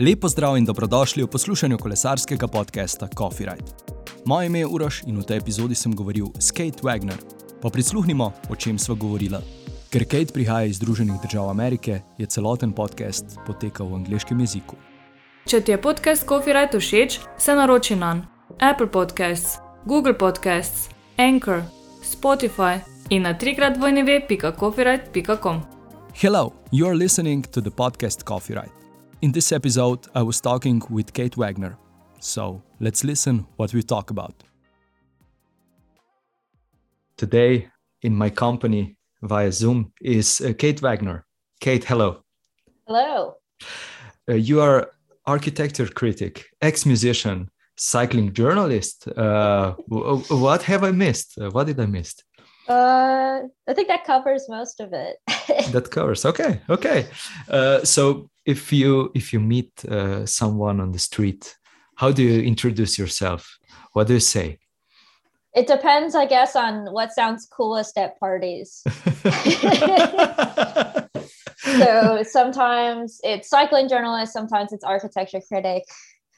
Lepo zdrav in dobrodošli v poslušanju kolesarskega podcasta Coffee Ride. Moje ime je Uroš in v tej epizodi sem govoril s Kate Wagner. Pa prisluhnimo, o čem sva govorila. Ker Kate prihaja iz Združenih držav Amerike, je celoten podcast potekal v angleškem jeziku. Če ti je podcast Coffee Ride všeč, se naroči na Apple Podcasts, Google Podcasts, Anchor, Spotify in na trikrat vojneve.coffeeride.com. Hello, you're listening to the podcast Coffee Ride. In this episode, I was talking with Kate Wagner. So let's listen what we talk about. Today, in my company via Zoom, is uh, Kate Wagner. Kate, hello. Hello. Uh, you are architecture critic, ex-musician, cycling journalist. Uh, what have I missed? Uh, what did I miss? Uh, I think that covers most of it. that covers. Okay, okay. Uh, so if you if you meet uh, someone on the street, how do you introduce yourself? What do you say? It depends, I guess, on what sounds coolest at parties. so sometimes it's cycling journalist, sometimes it's architecture critic.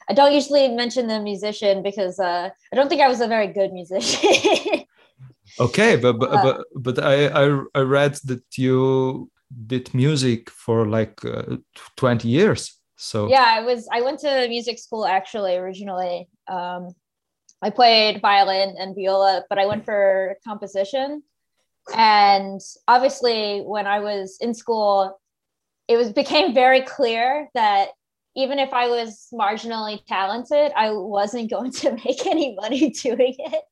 I don't usually mention the musician because uh, I don't think I was a very good musician. okay, but but, uh, but, but I, I I read that you did music for like uh, 20 years so. Yeah i was i went to music school actually originally. Um, i played violin and viola but i went for composition. And obviously when i was in school it was became very clear that even if i was marginally talented i wasn't going to make any money doing it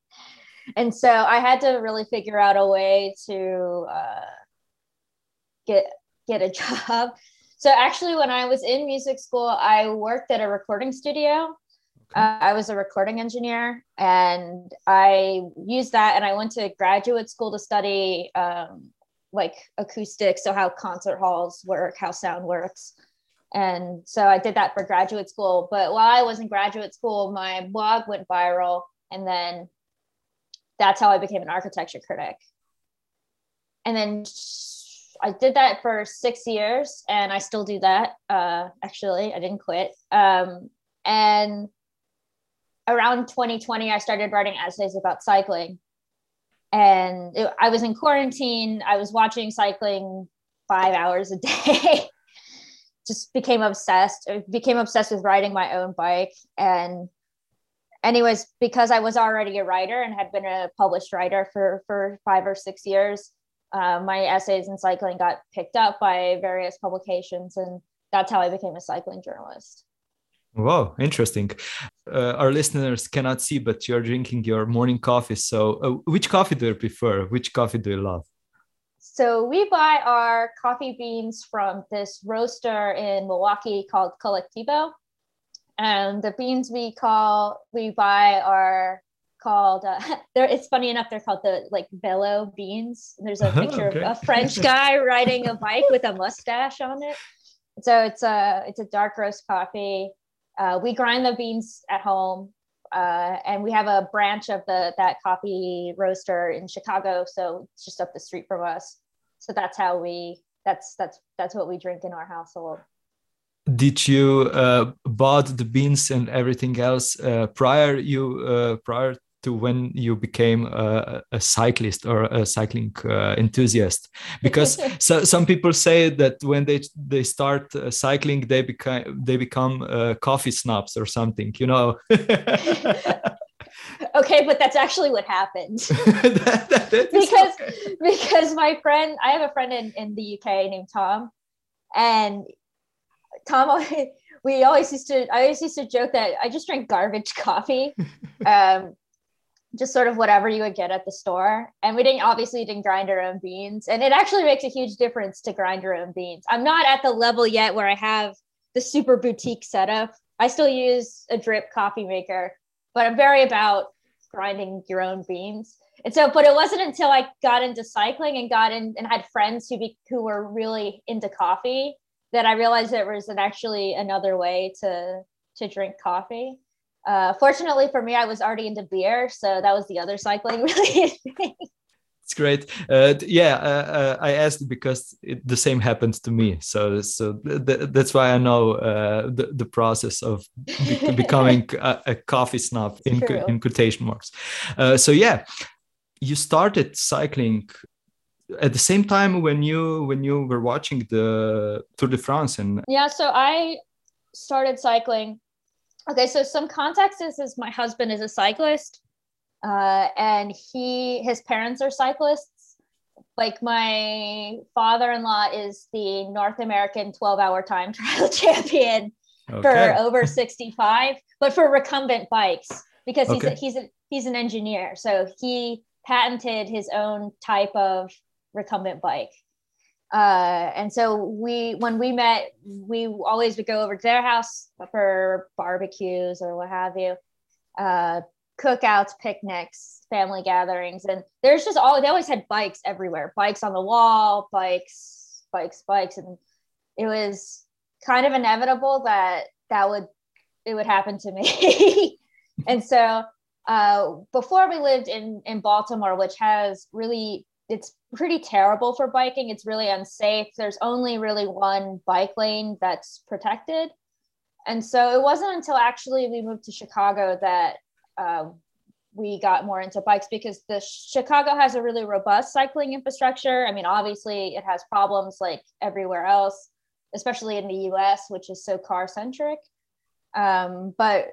and so i had to really figure out a way to uh, get get a job. So actually, when I was in music school, I worked at a recording studio. Okay. Uh, I was a recording engineer, and I used that. And I went to graduate school to study um, like acoustics, so how concert halls work, how sound works. And so I did that for graduate school. But while I was in graduate school, my blog went viral, and then that's how I became an architecture critic. And then I did that for six years and I still do that. Uh, actually, I didn't quit. Um, and around 2020, I started writing essays about cycling. And it, I was in quarantine. I was watching cycling five hours a day. Just became obsessed. Became obsessed with riding my own bike. And anyways, because I was already a writer and had been a published writer for for five or six years, uh, my essays in cycling got picked up by various publications, and that's how I became a cycling journalist. Wow, interesting. Uh, our listeners cannot see, but you're drinking your morning coffee. So, uh, which coffee do you prefer? Which coffee do you love? So, we buy our coffee beans from this roaster in Milwaukee called Colectivo. And the beans we call we buy are called uh, there it's funny enough they're called the like velo beans. There's a picture okay. of a french guy riding a bike with a mustache on it. So it's a it's a dark roast coffee uh, we grind the beans at home uh, and we have a branch of the that coffee roaster in chicago so it's just up the street from us. So that's how we that's that's that's what we drink in our household did you uh, bought the beans and everything else uh, prior you uh, prior to when you became a, a cyclist or a cycling uh, enthusiast? Because so, some people say that when they they start uh, cycling they become they become uh, coffee snobs or something you know? Okay but that's actually what happened. That, that, that because okay. because my friend i have a friend in, in the uk named tom and tom we always used to i always used to joke that i just drink garbage coffee um, just sort of whatever you would get at the store. And we didn't obviously didn't grind our own beans. And it actually makes a huge difference to grind your own beans. I'm not at the level yet where I have the super boutique setup. I still use a drip coffee maker, but I'm very about grinding your own beans. And so, but it wasn't until I got into cycling and got in and had friends who be, who were really into coffee that I realized there was an actually another way to to drink coffee. Uh, fortunately for me, I was already into beer, so that was the other cycling related thing. it's great. Uh, yeah, uh, uh, I asked because it, the same happened to me. So, so th that's why I know uh, the, the process of be becoming a, a, coffee snob in, in quotation marks. Uh, so yeah, you started cycling at the same time when you when you were watching the Tour de France and yeah. So I started cycling. Okay, so some context is, is my husband is a cyclist uh, and he his parents are cyclists like my father-in-law is the north american 12-hour time trial champion okay. for over 65 but for recumbent bikes because he's okay. a, he's a, he's an engineer so he patented his own type of recumbent bike. Uh, and so we when we met we always would go over to their house for barbecues or what have you uh, cookouts, picnics, family gatherings, and there's just all they always had bikes everywhere, bikes on the wall, bikes, bikes, bikes, and it was kind of inevitable that that would it would happen to me. and so uh, before we lived in in Baltimore, which has really it's pretty terrible for biking. It's really unsafe. There's only really one bike lane that's protected. And so it wasn't until actually we moved to Chicago that uh, we got more into bikes because the Chicago has a really robust cycling infrastructure. I mean, obviously, it has problems like everywhere else, especially in the US, which is so car centric. Um, but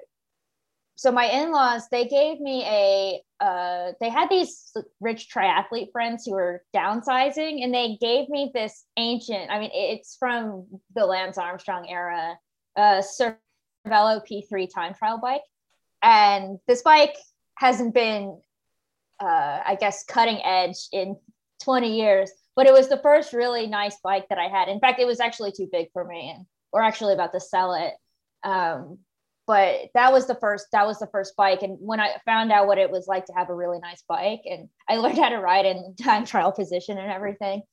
so my in-laws they gave me a uh, they had these rich triathlete friends who were downsizing and they gave me this ancient i mean it's from the lance armstrong era uh cervelo p3 time trial bike. And this bike hasn't been uh, i guess cutting edge in 20 years but it was the first really nice bike that i had. In fact it was actually too big for me and we're actually about to sell it. Um, but that was the first that was the first bike. And when i found out what it was like to have a really nice bike and i learned how to ride in time trial position and everything.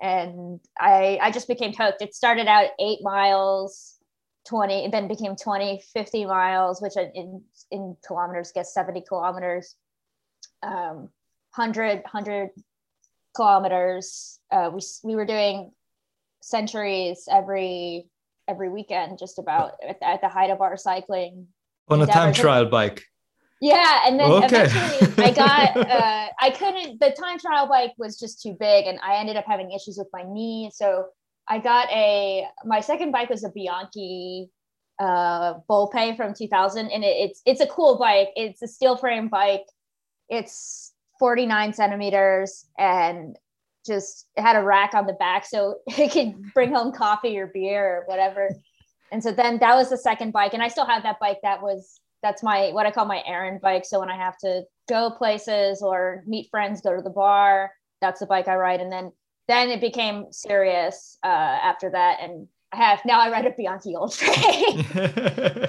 And i i just became hooked. It started out eight miles 20 then became 20 50 miles which in in kilometers gets 70 kilometers. Um 100 100 kilometers. Uh, we we were doing centuries every every weekend just about at the, at the height of our cycling on a time trial bike yeah and then okay. eventually i got uh, i couldn't the time trial bike was just too big and i ended up having issues with my knee so I got a my second bike was a Bianchi uh Volpe from 2000 and it, it's it's a cool bike. It's a steel frame bike. It's 49 centimeters and just had a rack on the back so it could bring home coffee or beer or whatever. And so then that was the second bike and I still have that bike that was that's my what I call my errand bike. So when I have to go places or meet friends, go to the bar, that's the bike I ride. And then then it became serious uh, after that, and I have now I ride a Bianchi Oltre.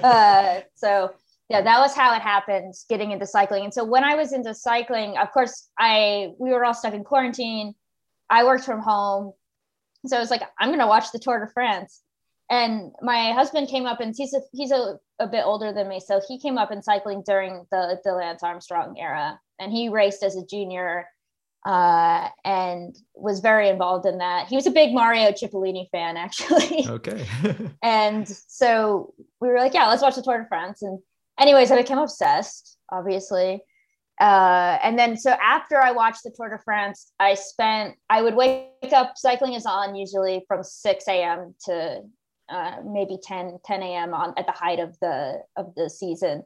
uh, so yeah, that was how it happened, getting into cycling. And so when I was into cycling, of course, I we were all stuck in quarantine. I worked from home, so I was like, I'm gonna watch the Tour de France. And my husband came up, and he's a, he's a, a bit older than me, so he came up in cycling during the the Lance Armstrong era, and he raced as a junior uh, and was very involved in that. He was a big Mario Cipollini fan, actually. Okay. and so we were like, yeah, let's watch the Tour de France. And anyways, I became obsessed, obviously. Uh, and then so after I watched the Tour de France, I spent I would wake up. Cycling is on usually from 6 a.m. to uh, maybe 10 10 a.m. on at the height of the of the season,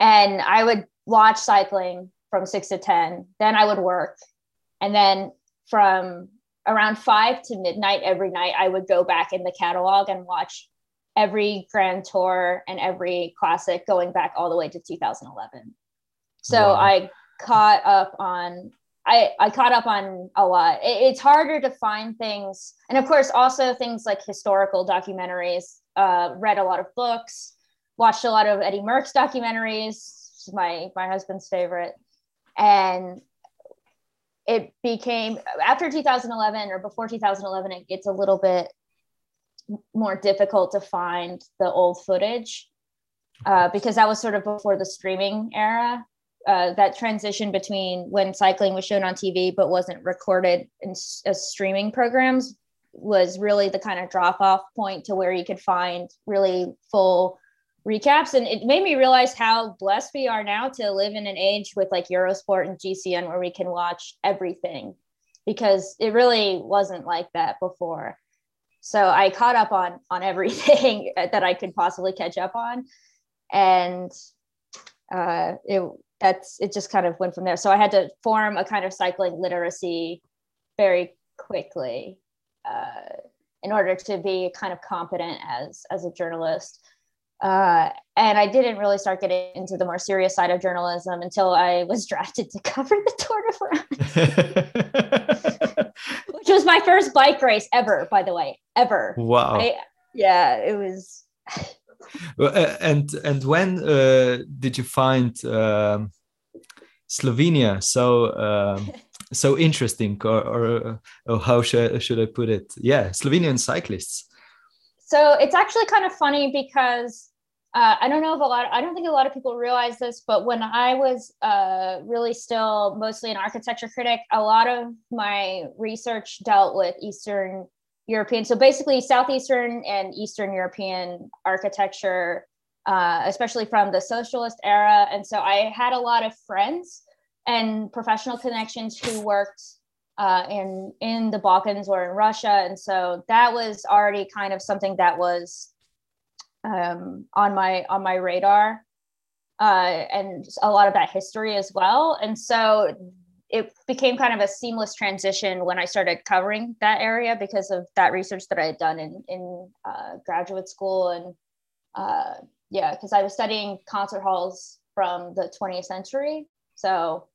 and I would watch cycling from 6 to 10. Then I would work and then from around five to midnight every night, I would go back in the catalog and watch every Grand Tour and every classic going back all the way to 2011. So wow. I caught up on I, I caught up on a lot. It, it's harder to find things, and of course, also things like historical documentaries. Uh, read a lot of books, watched a lot of Eddy Merckx documentaries. My my husband's favorite, and it became after 2011 or before 2011 it gets a little bit more difficult to find the old footage uh, because that was sort of before the streaming era uh, that transition between when cycling was shown on TV but wasn't recorded in as streaming programs was really the kind of drop off point to where you could find really full recaps. And it made me realize how blessed we are now to live in an age with like eurosport and gcn where we can watch everything because it really wasn't like that before. So i caught up on on everything that i could possibly catch up on. And uh it that's it just kind of went from there so i had to form a kind of cycling literacy very quickly uh, in order to be kind of competent as as a journalist uh, and I didn't really start getting into the more serious side of journalism until I was drafted to cover the Tour de France, which was my first bike race ever, by the way, ever. Wow. I, yeah, it was. And and when uh, did you find um, Slovenia so um, so interesting, or, or, or how should, should I put it? Yeah, Slovenian cyclists. So it's actually kind of funny because uh, I don't know if a lot, I don't think a lot of people realize this, but when I was uh, really still mostly an architecture critic, a lot of my research dealt with Eastern European, so basically Southeastern and Eastern European architecture, uh, especially from the socialist era. And so I had a lot of friends and professional connections who worked uh, in in the Balkans or in Russia, and so that was already kind of something that was um, on my on my radar, uh, and a lot of that history as well. And so it became kind of a seamless transition when I started covering that area because of that research that I had done in in uh, graduate school and uh, yeah, because I was studying concert halls from the 20th century. So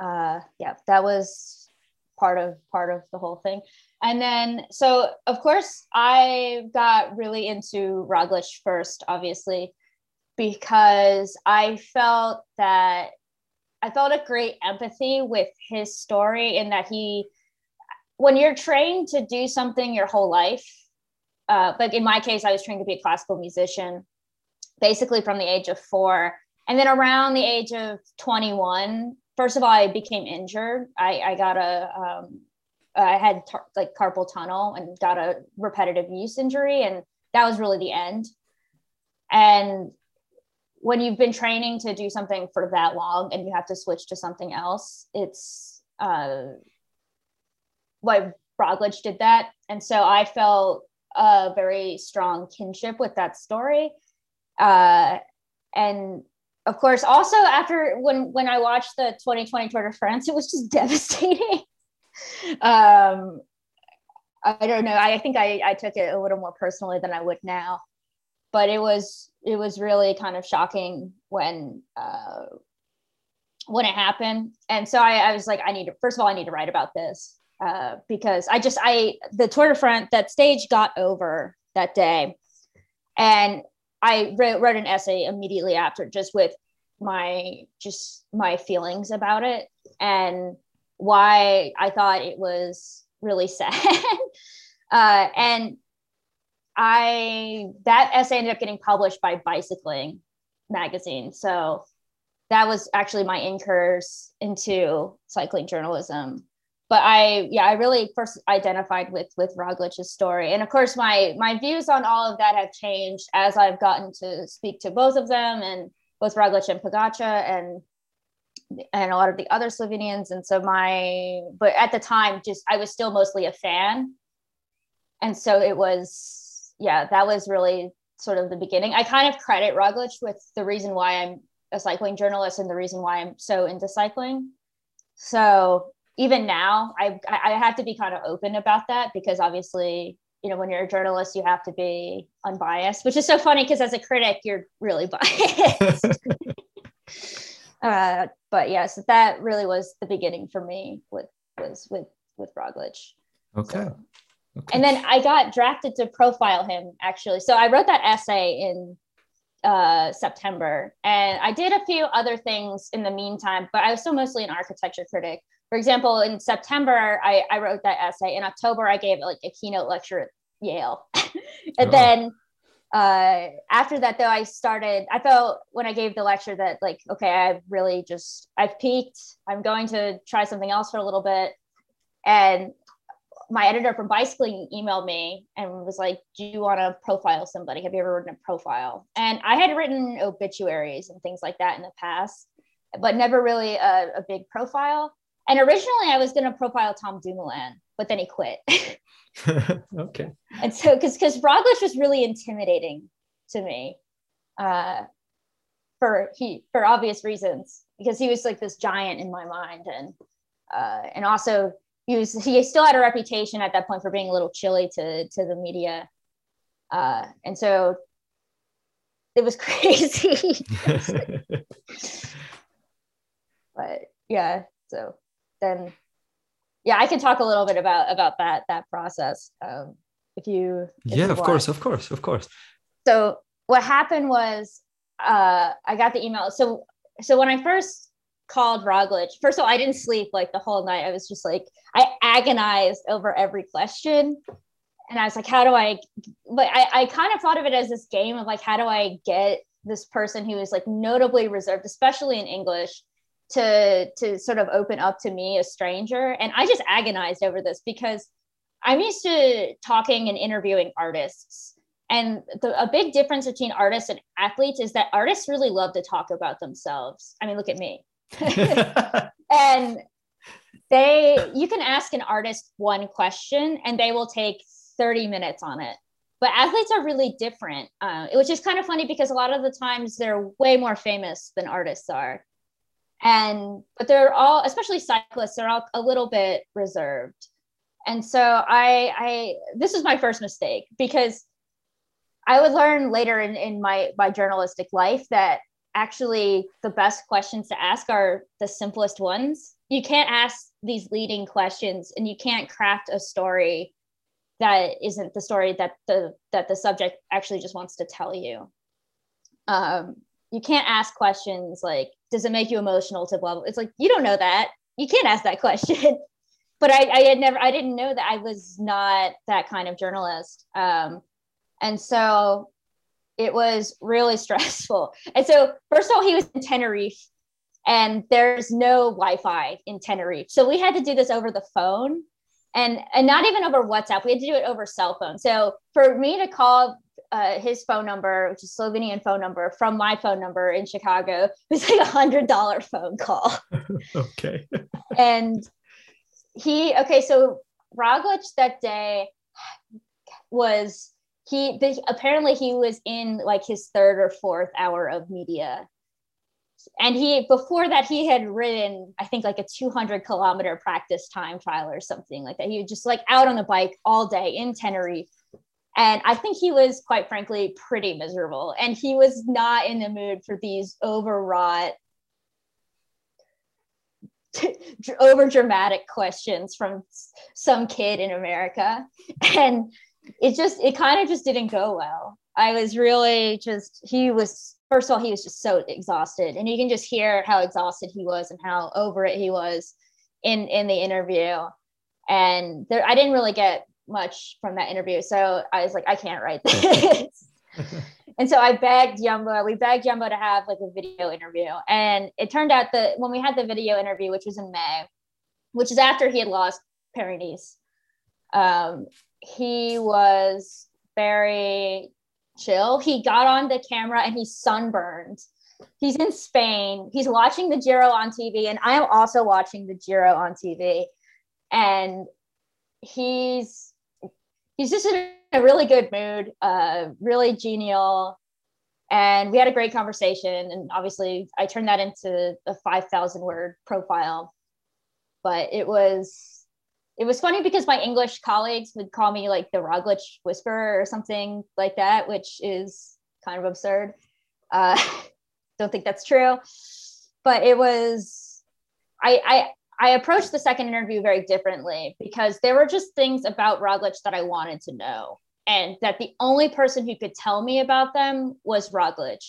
uh, yeah, that was part of part of the whole thing. And then, so of course, I got really into Roglic first, obviously, because I felt that I felt a great empathy with his story in that he, when you're trained to do something your whole life, uh, like in my case, I was trained to be a classical musician, basically from the age of four. And then around the age of 21, first of all, I became injured. I, I got a, um, I had tar- like carpal tunnel and got a repetitive use injury, and that was really the end. And when you've been training to do something for that long and you have to switch to something else, it's uh, why Roglic did that. And so I felt a very strong kinship with that story. Uh, and of course, also after when when I watched the 2020 Tour de France, it was just devastating. um, I don't know. I think I, I took it a little more personally than I would now, but it was it was really kind of shocking when uh, when it happened. And so I, I was like, I need to first of all, I need to write about this uh, because I just I the Tour de France that stage got over that day, and I wrote, wrote an essay immediately after, just with my just my feelings about it and why I thought it was really sad. uh, and I that essay ended up getting published by Bicycling magazine, so that was actually my incurs into cycling journalism. But I yeah I really first identified with with Roglic's story, and of course my my views on all of that have changed as I've gotten to speak to both of them and both Roglic and Pogačar and and a lot of the other Slovenians, and so my but at the time just I was still mostly a fan, and so it was yeah that was really sort of the beginning. I kind of credit Roglic with the reason why I'm a cycling journalist and the reason why I'm so into cycling. So even now I I have to be kind of open about that because obviously you know when you're a journalist you have to be unbiased which is so funny because as a critic you're really biased uh, but yes that really was the beginning for me with was with with Roglic okay. So, okay and then I got drafted to profile him actually so I wrote that essay in uh, September and I did a few other things in the meantime but I was still mostly an architecture critic for example, in September, I, I wrote that essay. In October, I gave like a keynote lecture at Yale. and oh. then uh, after that though i started i felt when i gave the lecture that like okay i've really just i've peaked i'm going to try something else for a little bit and my editor from bicycling emailed me and was like do you want to profile somebody? Have you ever written a profile? And i had written obituaries and things like that in the past but never really a, a big profile. And originally i was going to profile tom dumoulin but then he quit. Okay. And so, because because Roglic was really intimidating to me, uh, for he for obvious reasons because he was like this giant in my mind, and uh, and also he was he still had a reputation at that point for being a little chilly to to the media, uh, and so it was crazy. but yeah, so then yeah, I can talk a little bit about about that that process. Um, if you if yeah, you of course, of course, of course. So what happened was uh, I got the email. So so when I first called Roglic, first of all, I didn't sleep like the whole night. I was just like I agonized over every question. And I was like, how do I but I, I kind of thought of it as this game of like how do I get this person who is like notably reserved, especially in English, to to sort of open up to me a stranger. And i just agonized over this because i'm used to talking and interviewing artists. And the, a big difference between artists and athletes is that artists really love to talk about themselves. I mean look at me and they you can ask an artist one question and they will take 30 minutes on it. But athletes are really different uh, which is kind of funny because a lot of the times they're way more famous than artists are. And but they're all especially cyclists they're all a little bit reserved. And so i i this was my first mistake because i would learn later in, in my my journalistic life that actually the best questions to ask are the simplest ones. You can't ask these leading questions and you can't craft a story that isn't the story that the that the subject actually just wants to tell you. Um, you can't ask questions like does it make you emotional to blah, blah it's like you don't know that. You can't ask that question. But I, I had never i didn't know that i was not that kind of journalist. Um, and so it was really stressful and so first of all he was in tenerife and there's no wi-fi in tenerife so we had to do this over the phone and and not even over whatsapp we had to do it over cell phone so for me to call uh, his phone number, which is Slovenian phone number, from my phone number in Chicago. It was like a hundred dollar phone call. okay. and he okay, so Roglic that day was he the, apparently he was in like his third or fourth hour of media and he before that he had ridden i think like a 200 kilometer practice time trial or something like that he was just like out on the bike all day in tenerife and I think he was, quite frankly, pretty miserable. And he was not in the mood for these overwrought, over dramatic questions from some kid in America. And it just, it kind of just didn't go well. I was really just, he was, first of all, he was just so exhausted. And you can just hear how exhausted he was and how over it he was in, in the interview. And there, I didn't really get much from that interview. So I was like, I can't write this. and so I begged Jumbo, we begged Jumbo to have like a video interview. And it turned out that when we had the video interview, which was in May, which is after he had lost Paris um, he was very chill. He got on the camera and he's sunburned. He's in Spain. He's watching the Giro on TV, and I am also watching the Giro on TV. And he's he's just in a really good mood, uh, really genial. And we had a great conversation. And obviously, I turned that into a 5,000 word profile. But it was it was funny because my English colleagues would call me like the Roglic whisperer or something like that, which is kind of absurd. Uh, don't think that's true, but it was. I I I approached the second interview very differently because there were just things about Roglic that I wanted to know, and that the only person who could tell me about them was Roglic.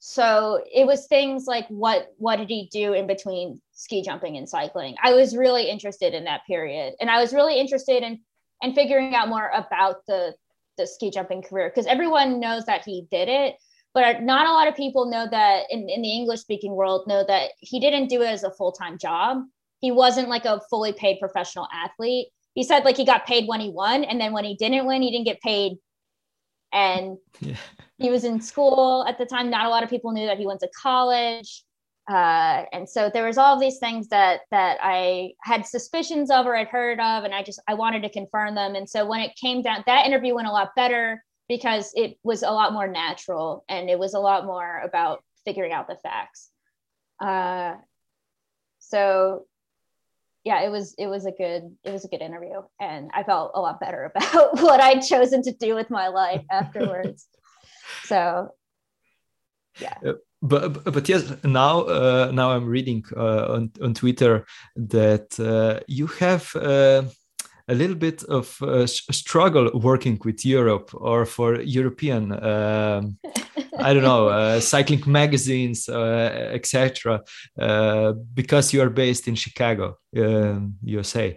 So it was things like what what did he do in between ski jumping and cycling? I was really interested in that period, and I was really interested in and figuring out more about the the ski jumping career because everyone knows that he did it but not a lot of people know that in, in the english speaking world know that he didn't do it as a full-time job he wasn't like a fully paid professional athlete he said like he got paid when he won and then when he didn't win he didn't get paid and yeah. He was in school at the time not a lot of people knew that he went to college uh, and so there was all these things that that I had suspicions of or had heard of, and I just I wanted to confirm them. And so when it came down, that interview went a lot better because it was a lot more natural and it was a lot more about figuring out the facts. Uh, so yeah, it was it was a good it was a good interview, and I felt a lot better about what I'd chosen to do with my life afterwards. So yeah. But but yes now uh, now i'm reading uh, on, on twitter that uh, you have uh, a little bit of uh, struggle working with europe or for european um, i don't know uh, cycling magazines etc because you are based in chicago usa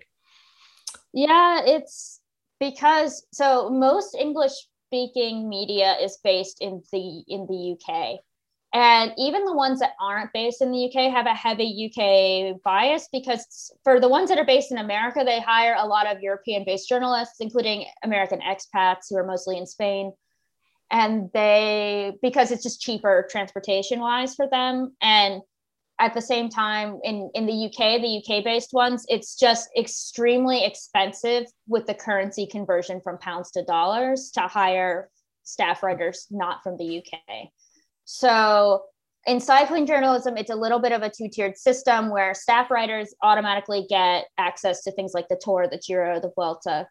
yeah it's because so most english speaking media is based in the in the uk and even the ones that aren't based in the UK have a heavy UK bias because for the ones that are based in America, they hire a lot of European based journalists, including American expats who are mostly in Spain. And they, because it's just cheaper transportation wise for them. And at the same time, in, in the UK, the UK based ones, it's just extremely expensive with the currency conversion from pounds to dollars to hire staff writers not from the UK. So in cycling journalism, it's a little bit of a two tiered system where staff writers automatically get access to things like the Tour, the Giro, the Vuelta,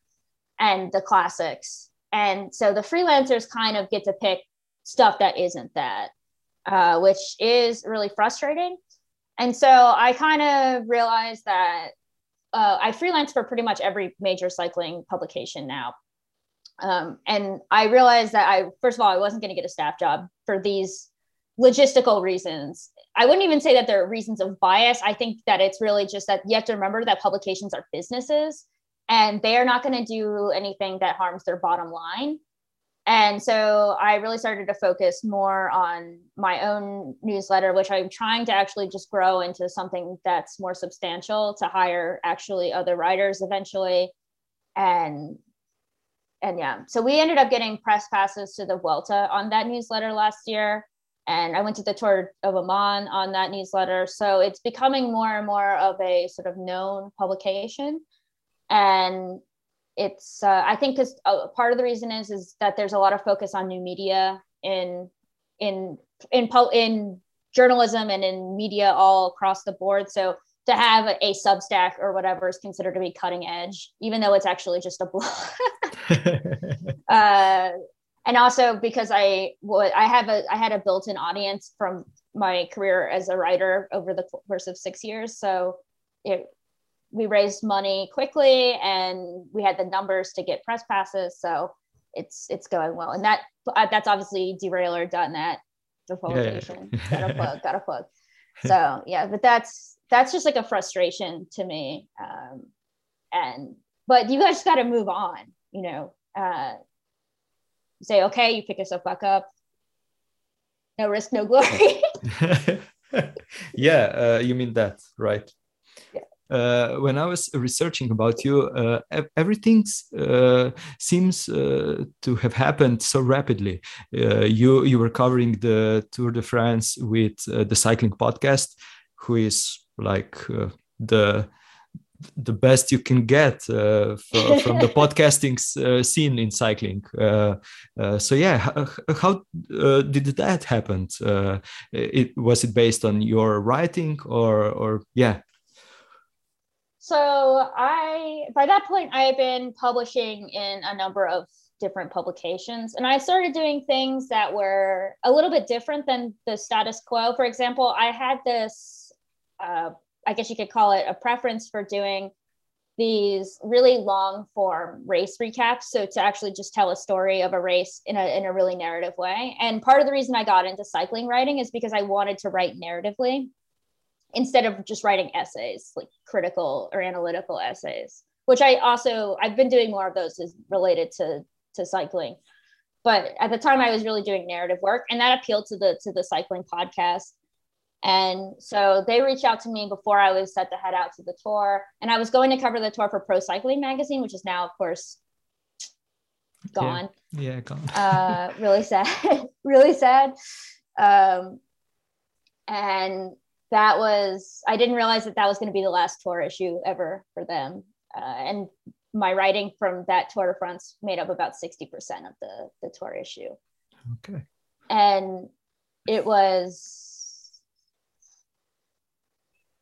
and the classics. And so the freelancers kind of get to pick stuff that isn't that, uh, which is really frustrating. And so I kind of realized that uh, I freelance for pretty much every major cycling publication now. Um, and I realized that I, first of all, I wasn't going to get a staff job for these logistical reasons. I wouldn't even say that there are reasons of bias. I think that it's really just that you have to remember that publications are businesses and they are not going to do anything that harms their bottom line. And so I really started to focus more on my own newsletter, which I'm trying to actually just grow into something that's more substantial to hire actually other writers eventually. And and yeah, so we ended up getting press passes to the Vuelta on that newsletter last year. And I went to the Tour of Oman on that newsletter. So it's becoming more and more of a sort of known publication. And it's, uh, I think, because uh, part of the reason is is that there's a lot of focus on new media in in in in journalism and in media all across the board. So to have a Substack or whatever is considered to be cutting edge, even though it's actually just a blog. uh, and also because I would I have a I had a built-in audience from my career as a writer over the course of six years. So it, we raised money quickly, and we had the numbers to get press passes. So it's it's going well, and that uh, that's obviously derailleur.net the publication. Yeah, yeah. gotta plug, gotta plug. So yeah, but that's that's just like a frustration to me. Um, and but you guys got to move on, you know. Uh, say, okay, you pick yourself back up. No risk, no glory. yeah, uh, you mean that, right? Yeah. Uh, when I was researching about you, uh, everything uh, seems uh, to have happened so rapidly. Uh, you you were covering the Tour de France with the cycling podcast, who is like uh, the the best you can get uh, for, from the podcasting uh, scene in cycling. Uh, uh so yeah, how, how uh, did that happen? Uh, it was it based on your writing or or yeah. So I by that point I had been publishing in a number of different publications and I started doing things that were a little bit different than the status quo. For example, I had this uh, I guess you could call it a preference for doing these really long form race recaps. So to actually just tell a story of a race in a, in a really narrative way. And part of the reason I got into cycling writing is because I wanted to write narratively instead of just writing essays, like critical or analytical essays, which I also, I've been doing more of those is related to to cycling. But at the time, I was really doing narrative work, and that appealed to the to the cycling podcast. And so they reached out to me before I was set to head out to the tour, and I was going to cover the tour for Pro Cycling Magazine, which is now, of course, gone. Yeah, yeah gone. uh, really sad, really sad. Um, and that was I didn't realize that that was going to be the last tour issue ever for them. Uh, and my writing from that Tour de France made up about 60% of the, the tour issue. Okay. And it was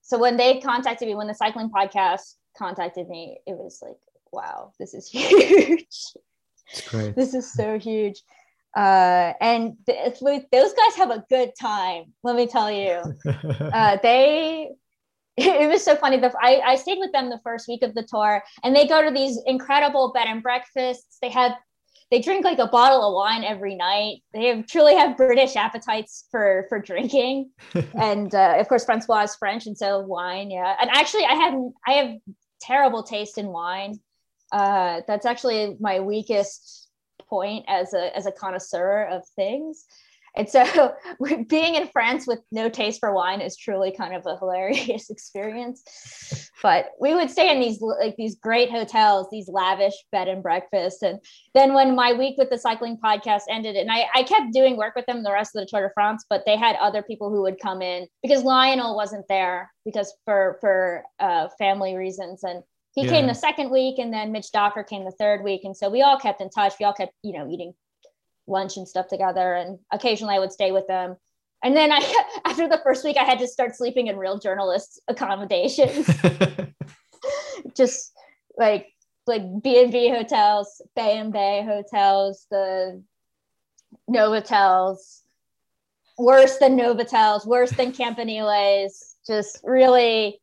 so when they contacted me, when the cycling podcast contacted me, it was like, wow, this is huge. It's great. This is so huge. Uh, and th- those guys have a good time. Let me tell you, uh, they. It was so funny. The, I, I stayed with them the first week of the tour, and they go to these incredible bed and breakfasts. They have, they drink like a bottle of wine every night. They have, truly have British appetites for for drinking, and uh, of course Francois is French, and so wine. Yeah, and actually, I have I have terrible taste in wine. Uh, that's actually my weakest point as a as a connoisseur of things. And so being in France with no taste for wine is truly kind of a hilarious experience. But we would stay in these like these great hotels, these lavish bed and breakfasts. And then when my week with the cycling podcast ended, and I, I kept doing work with them the rest of the Tour de France, but they had other people who would come in because Lionel wasn't there because for for uh, family reasons. And he yeah. came the second week and then Mitch Docker came the third week. And so we all kept in touch. We all kept, you know, eating lunch and stuff together. And occasionally I would stay with them. And then I, after the first week, I had to start sleeping in real journalists accommodations. Just like, like B&B hotels, Bay and Bay hotels, the Novotels, worse than Novotels, worse than Campaniles, just really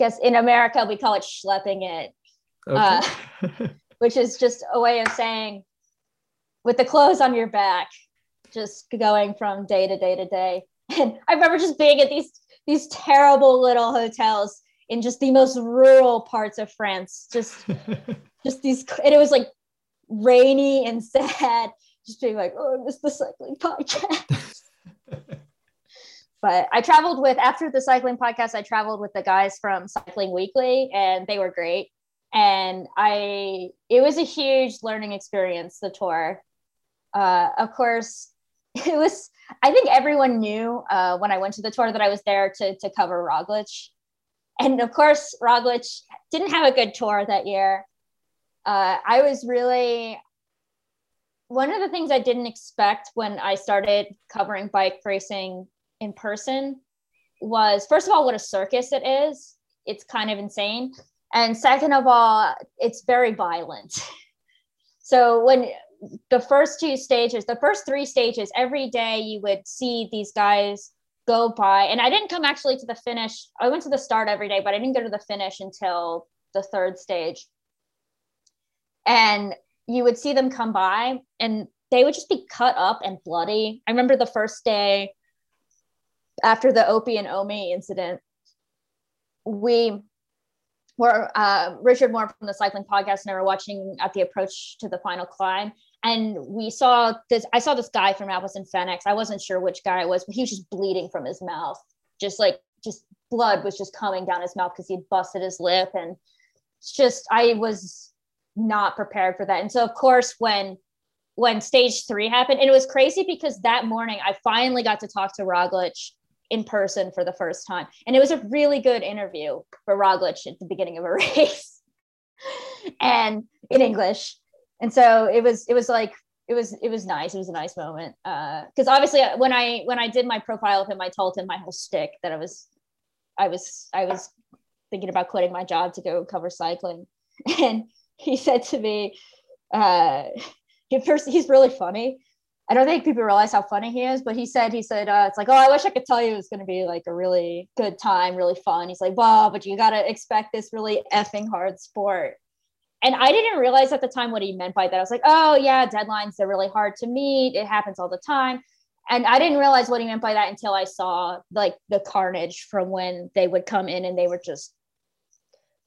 guess in America we call it schlepping it, okay. uh, which is just a way of saying with the clothes on your back, just going from day to day to day. And I remember just being at these these terrible little hotels in just the most rural parts of France. Just just these and it was like rainy and sad. Just being like, oh, I miss the cycling podcast. But I traveled with after the cycling podcast, I traveled with the guys from Cycling Weekly and they were great. And I it was a huge learning experience, the tour. Uh, of course, it was I think everyone knew uh, when I went to the tour that I was there to to cover Roglic. And of course, Roglic didn't have a good tour that year. Uh, I was really one of the things I didn't expect when I started covering bike racing in person was first of all what a circus it is. It's kind of insane. And second of all it's very violent. So when the first two stages the first three stages every day you would see these guys go by. And i didn't come actually to the finish. I went to the start every day but i didn't go to the finish until the third stage. And you would see them come by and they would just be cut up and bloody. I remember the first day after the Opi and Omi incident, we were uh, Richard Moore from the cycling podcast and I were watching at the approach to the final climb. And we saw this, I saw this guy from Alpecin-Fenix. I wasn't sure which guy it was, but he was just bleeding from his mouth. Just like, just blood was just coming down his mouth because he busted his lip. And it's just, I was not prepared for that. And so, of course, when when stage three happened, and it was crazy because that morning I finally got to talk to Roglic in person for the first time. And it was a really good interview for Roglic at the beginning of a race and in English. And so it was, it was like, it was, it was nice. It was a nice moment. Uh, cause obviously uh, when I, when I did my profile of him, I told him my whole stick that I was, I was, I was thinking about quitting my job to go cover cycling. And he said to me, uh, he first, he's really funny. I don't think people realize how funny he is, but he said, he said, uh, it's like, oh, I wish I could tell you it was going to be like a really good time, really fun. He's like, well, but you got to expect this really effing hard sport. And I didn't realize at the time what he meant by that. I was like, oh, yeah, deadlines, they're really hard to meet. It happens all the time. And I didn't realize what he meant by that until I saw like the carnage from when they would come in and they were just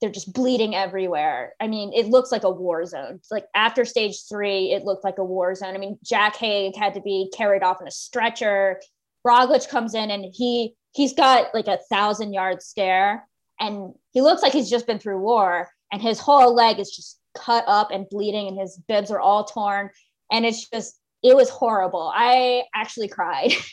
they're just bleeding everywhere. I mean, it looks like a war zone. It's like after stage three, it looked like a war zone. I mean, Jack Haig had to be carried off in a stretcher. Roglic comes in and he he's got like a thousand yard stare, and he looks like he's just been through war, and his whole leg is just cut up and bleeding, and his bibs are all torn, and it's just it was horrible. I actually cried.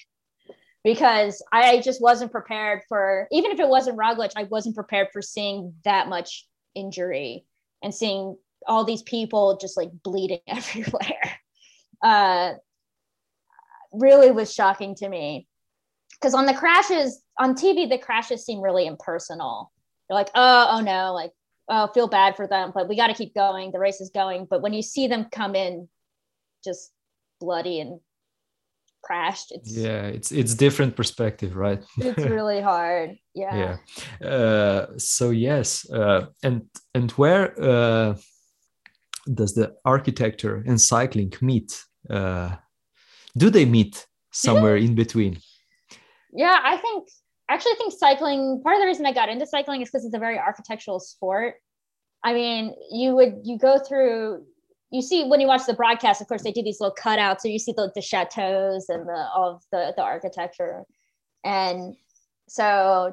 because I just wasn't prepared for even if it wasn't Roglic, I wasn't prepared for seeing that much injury and seeing all these people just like bleeding everywhere. Uh, really was shocking to me because on the crashes on TV, the crashes seem really impersonal. They're like, oh, oh no, like, oh, feel bad for them, but we got to keep going. The race is going. But when you see them come in, just bloody and crashed. It's yeah it's it's different perspective right? It's really hard. Yeah. Yeah. Uh, so yes uh, and and where uh, does the architecture and cycling meet uh, do they meet somewhere in between? Yeah i think actually I think cycling part of the reason i got into cycling is because it's a very architectural sport. I mean you would you go through you see when you watch the broadcast, of course, they do these little cutouts, so you see the, the chateaus and the all of the the architecture, and so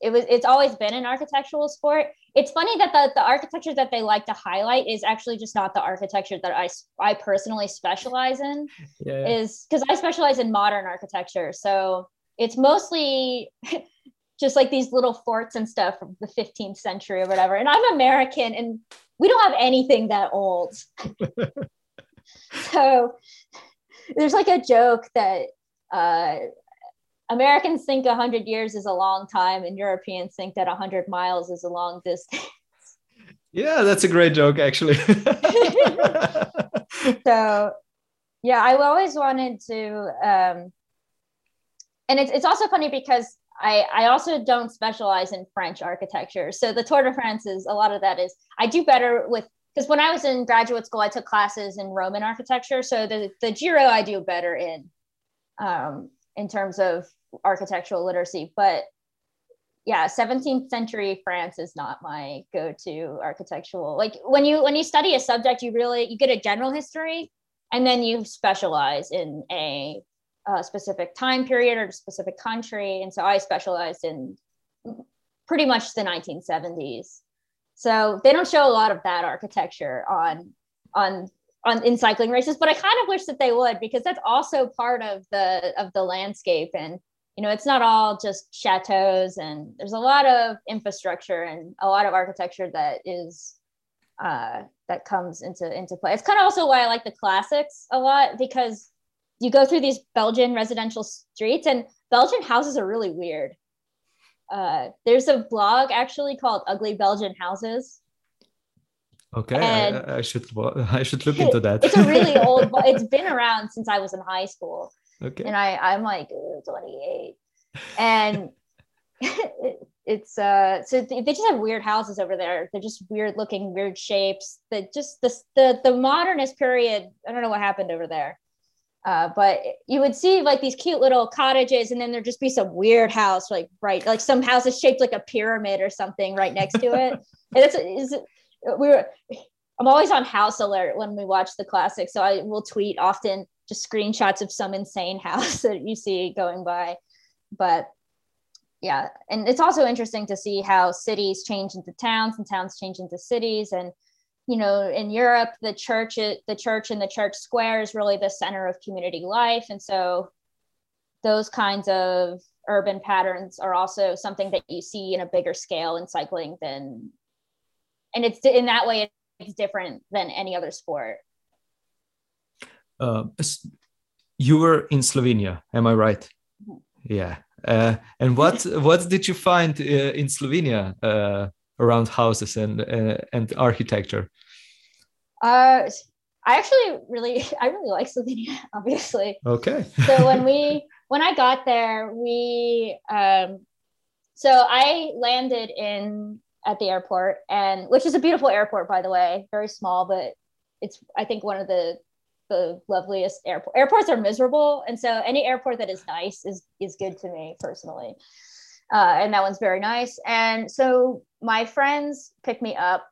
it was. It's always been an architectural sport. It's funny that the the architecture that they like to highlight is actually just not the architecture that I I personally specialize in. Yeah. Is because I specialize in modern architecture, so it's mostly. just like these little forts and stuff from the 15th century or whatever. And I'm American and we don't have anything that old. so there's like a joke that uh, Americans think 100 years is a long time and Europeans think that 100 miles is a long distance. Yeah, that's a great joke, actually. so, yeah, I always wanted to. Um, and it's, it's also funny because I, I also don't specialize in French architecture. So the Tour de France is a lot of that is I do better with because when I was in graduate school, I took classes in Roman architecture. So the, the Giro I do better in um, in terms of architectural literacy. But yeah, 17th century France is not my go-to architectural. Like when you when you study a subject, you really you get a general history and then you specialize in a a specific time period or a specific country. And so I specialized in pretty much the 1970s. So they don't show a lot of that architecture on on on in cycling races, but I kind of wish that they would because that's also part of the of the landscape. And you know, it's not all just chateaus, and there's a lot of infrastructure and a lot of architecture that is uh, that comes into into play. It's kind of also why I like the classics a lot because you go through these Belgian residential streets, and Belgian houses are really weird. Uh, there's a blog actually called Ugly Belgian Houses. Okay, I, I, should I should look into that. it's a really old. It's been around since I was in high school. Okay, and I I'm like 28, and it, it's uh so they just have weird houses over there. They're just weird looking, weird shapes. That just the the the modernist period. I don't know what happened over there. Uh, but you would see like these cute little cottages, and then there'd just be some weird house, like right, like some house is shaped like a pyramid or something right next to it. and it's, it's we were. I'm always on house alert when we watch the classics, so I will tweet often just screenshots of some insane house that you see going by. But yeah, and it's also interesting to see how cities change into towns and towns change into cities, and you know in europe the church the church and the church square is really the center of community life. And so those kinds of urban patterns are also something that you see in a bigger scale in cycling than and it's in that way it's different than any other sport. Uh, you were in slovenia am i right? Mm-hmm. yeah. Uh, and what what did you find uh, in slovenia? Uh, around houses and uh, and architecture? Uh, I actually really I really like Slovenia, obviously. Okay. so when we when I got there, we um, so I landed in at the airport and which is a beautiful airport by the way, very small, but it's I think one of the the loveliest airport. Airports are miserable, and so any airport that is nice is is good to me personally. Uh, and that one's very nice. And so my friends pick me up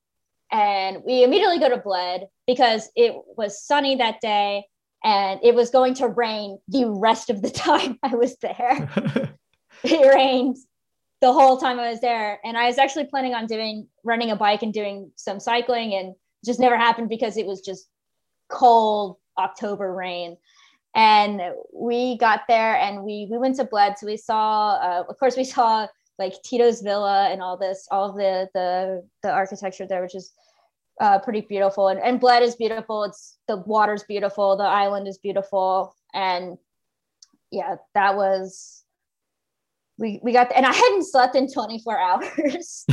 and we immediately go to Bled because it was sunny that day and it was going to rain the rest of the time I was there. it rained the whole time I was there. And I was actually planning on doing running a bike and doing some cycling and just never happened because it was just cold October rain. And we got there and we we went to Bled. So we saw uh, of course we saw like Tito's Villa and all this, all the the the architecture there, which is uh, pretty beautiful. And, and Bled is beautiful. It's the water's beautiful. The island is beautiful. And yeah, that was we we got and I hadn't slept in 24 hours.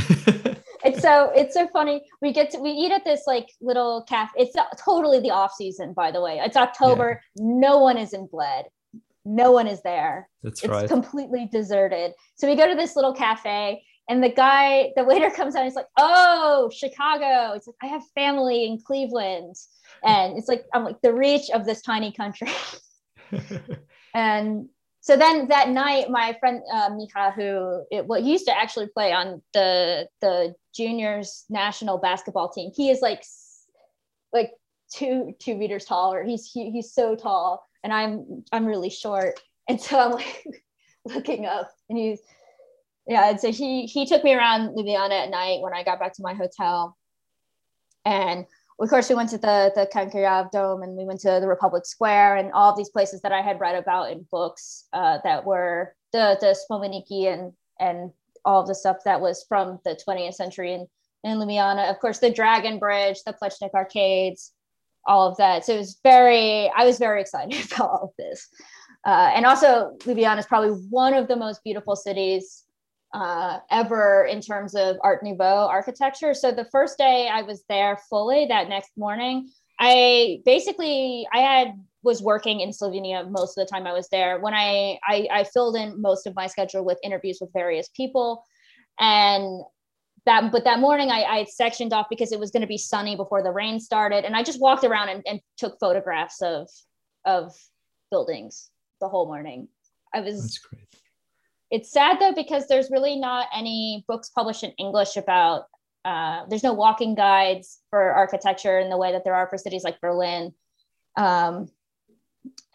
it's so it's so funny. We get to we eat at this like little cafe. It's totally the off season, by the way. It's October. Yeah. No one is in Bled no one is there. That's it's right. completely deserted. So we go to this little cafe, and the guy, the waiter comes out. He's like, "Oh, Chicago." It's like I have family in Cleveland, and it's like I'm like the reach of this tiny country. and so then that night, my friend uh, Miha, who it, well, he used to actually play on the the juniors national basketball team. He is like like two two meters taller. He's he, he's so tall and I'm I'm really short. And so I'm like looking up and he's yeah, and so he he took me around Ljubljana at night when I got back to my hotel. And of course we went to the the Cankarjev Dome and we went to the Republic Square and all these places that I had read about in books uh, that were the the Spomeniki and and all the stuff that was from the 20th century in, in Ljubljana. Of course, the Dragon Bridge, the Plečnik Arcades, all of that. So it was very, I was very excited about all of this. Uh, and also, Ljubljana is probably one of the most beautiful cities uh, ever in terms of Art Nouveau architecture. So the first day I was there fully, that next morning, I basically I had was working in Slovenia most of the time I was there. When I, I I filled in most of my schedule with interviews with various people, and that but that morning I, I sectioned off because it was going to be sunny before the rain started. And i just walked around and, and took photographs of of buildings the whole morning. I was that's great. It's sad though because there's really not any books published in english about uh, there's no walking guides for architecture in the way that there are for cities like berlin. Um,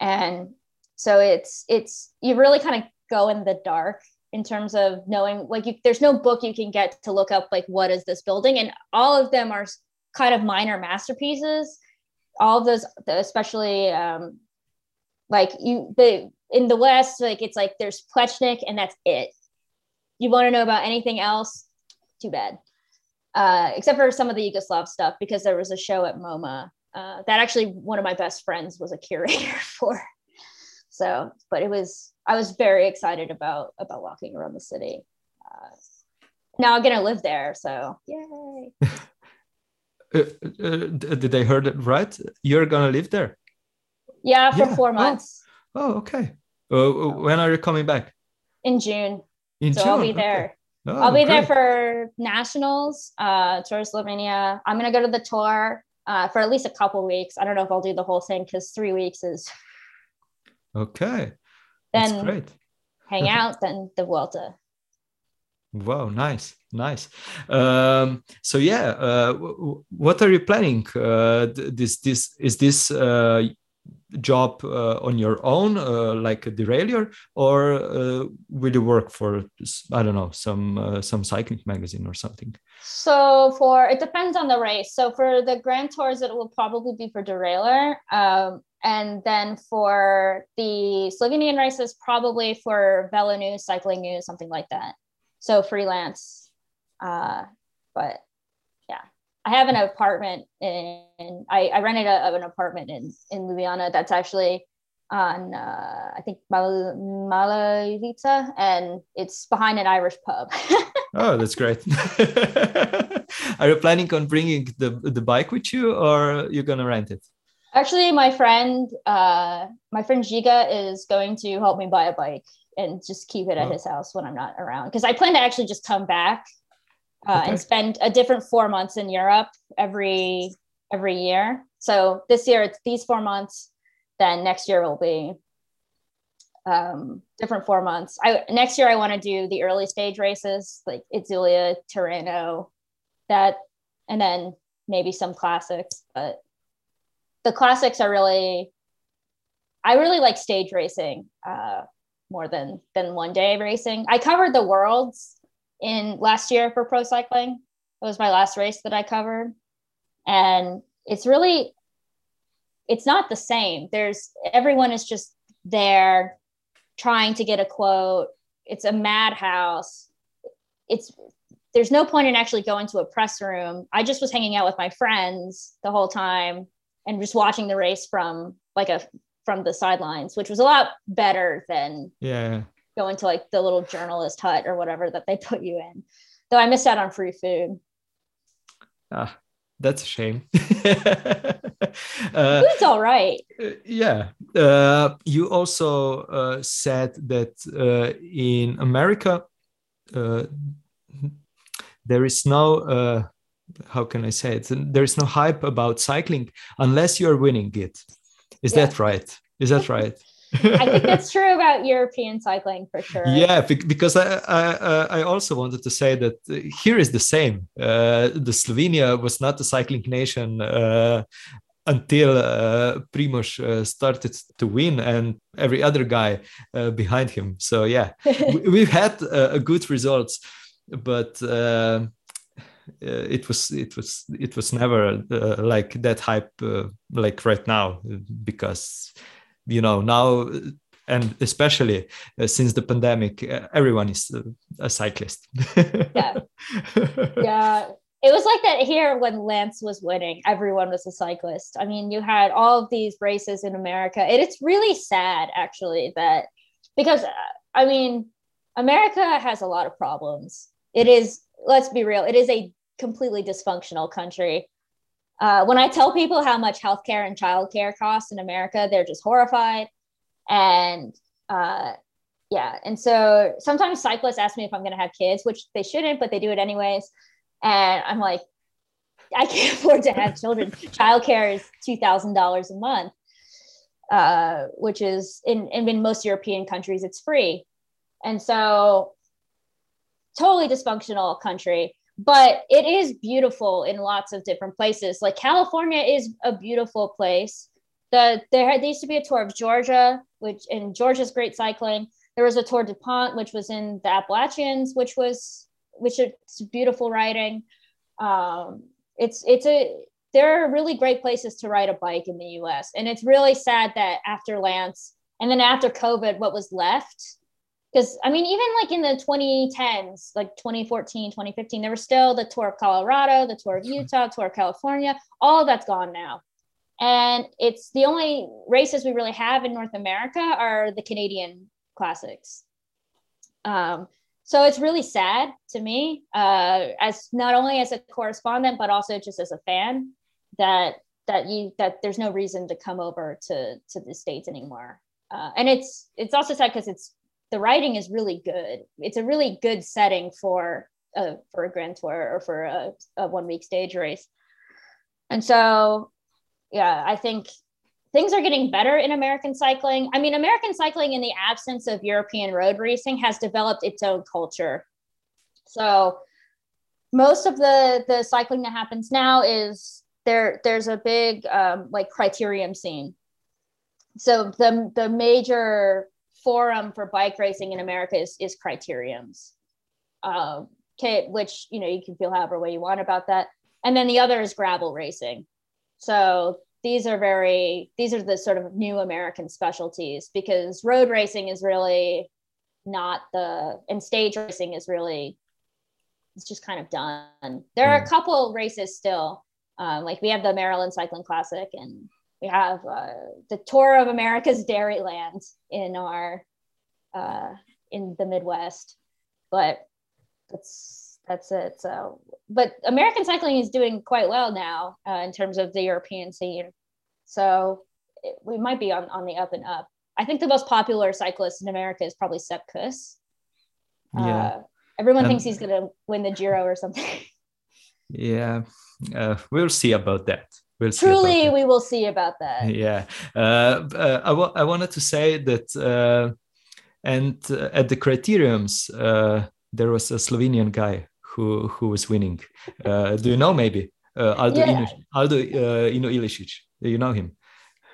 and so it's it's you really kind of go in the dark in terms of knowing like you, there's no book you can get to look up like what is this building and all of them are kind of minor masterpieces. All of those especially um like you the in the west like it's like there's Plečnik and that's it. You want to know about anything else? Too bad. Uh, except for some of the Yugoslav stuff because there was a show at MoMA uh, that actually one of my best friends was a curator for. So but it was i was very excited about about walking around the city uh, now i'm gonna live there so yay uh, uh, did i heard it right you're gonna live there yeah for yeah. four oh. months oh, oh okay uh, when are you coming back in june in so june? i'll be there okay. Oh, I'll be great. there for nationals, uh, Tour Slovenia. I'm gonna go to the tour uh, for at least a couple weeks. I don't know if I'll do the whole thing because three weeks is Okay. Then hang out, then the Vuelta. Wow, nice, nice. Um, so yeah, uh, what are you planning? Uh, this, this is this uh, job uh, on your own, uh, like a derailleur, or uh, will you work for I don't know some some cycling magazine or something? So for it depends on the race. So for the Grand Tours, it will probably be for derailleur. Um, and then for the Slovenian races, probably for Velo News, Cycling News, something like that. So freelance. Uh, but yeah, I have an apartment in, I, I rented a, an apartment in, in Ljubljana that's actually on, uh, I think Mal- and it's behind an Irish pub. oh, that's great. Are you planning on bringing the, the bike with you or you're going to rent it? Actually, my friend, uh, my friend Giga is going to help me buy a bike and just keep it at oh. his house when I'm not around. Because I plan to actually just come back uh, okay. and spend a different four months in Europe every every year. So this year it's these four months. Then next year will be um, different four months. I next year I want to do the early stage races like Itzulia, Tirreno, that, and then maybe some classics. But the classics are really, I really like stage racing uh, more than than one day racing. I covered the worlds in last year for pro cycling. It was my last race that I covered, and it's really, it's not the same. There's everyone is just there trying to get a quote. It's a madhouse. It's there's no point in actually going to a press room. I just was hanging out with my friends the whole time and just watching the race from like a from the sidelines, which was a lot better than yeah going to like the little journalist hut or whatever that they put you in. Though I missed out on free food. Ah, that's a shame. uh, Food's all right. Uh, yeah. Uh, you also uh, said that uh, in America, uh, there is no, how can I say it? There is no hype about cycling unless you are winning it. Is yeah. that right? Is that right? I think that's true about European cycling for sure. Yeah, because I I, I also wanted to say that here is the same. Uh, the Slovenia was not a cycling nation uh, until uh, Primoz uh, started to win and every other guy uh, behind him. So yeah, we, have had uh, good results, but uh, it was it was it was never uh, like that hype like right now because you know now and especially uh, since the pandemic uh, everyone is uh, a cyclist. Yeah. Yeah. It was like that here when lance was winning everyone was a cyclist. I mean you had all of these races in america and it's really sad actually that because uh, i mean america has a lot of problems. It is let's be real it is a completely dysfunctional country uh, when I tell people how much healthcare and childcare costs in America, they're just horrified. And uh, yeah, and so sometimes cyclists ask me if I'm going to have kids, which they shouldn't, but they do it anyways. And I'm like, I can't afford to have children. childcare is two thousand dollars a month, uh, which is in, in most European countries it's free, and so totally dysfunctional country but it is beautiful in lots of different places. Like California is a beautiful place. The there, there used to be a tour of Georgia, which in Georgia's great cycling. There was a Tour du Pont, which was in the Appalachians, which was which is beautiful riding. Um, it's it's a there are really great places to ride a bike in the U.S. And it's really sad that after Lance and then after COVID, what was left because I mean, even like in the 2010s, like 2014, 2015, there was still the tour of Colorado, the tour of Utah, tour of California, all of that's gone now. And it's the only races we really have in North America are the Canadian classics. Um, so it's really sad to me, uh, as not only as a correspondent, but also just as a fan that that you that there's no reason to come over to to the states anymore. Uh, and it's it's also sad because it's the writing is really good. It's a really good setting for a for a grand tour or for a, a one week stage race. And so, yeah, I think things are getting better in American cycling. I mean, American cycling, in the absence of European road racing, has developed its own culture. So, most of the the cycling that happens now is there. There's a big um, like criterium scene. So the the major forum for bike racing in America is, is criteriums, uh, which, you know, you can feel however way you want about that. And then the other is gravel racing. So these are very, these are the sort of new American specialties because road racing is really not the, and stage racing is really, it's just kind of done. There are a couple races still. Um, like we have the Maryland Cycling Classic and we have uh, the tour of America's Dairyland in our uh, in the Midwest, but that's that's it. So, but American cycling is doing quite well now uh, in terms of the European scene. So it, we might be on on the up and up. I think the most popular cyclist in America is probably Sepp Kuss. Yeah. Uh, everyone um, thinks he's going to win the Giro or something. Yeah, uh, we'll see about that we'll truly we will see about that yeah uh, uh, I, w- I wanted to say that uh, and uh, at the criteriums, uh, there was a Slovenian guy who who was winning. Uh, do you know maybe uh, Aldo Yeah. Ino, Aldo uh, Ino Ilešič? Do you know him?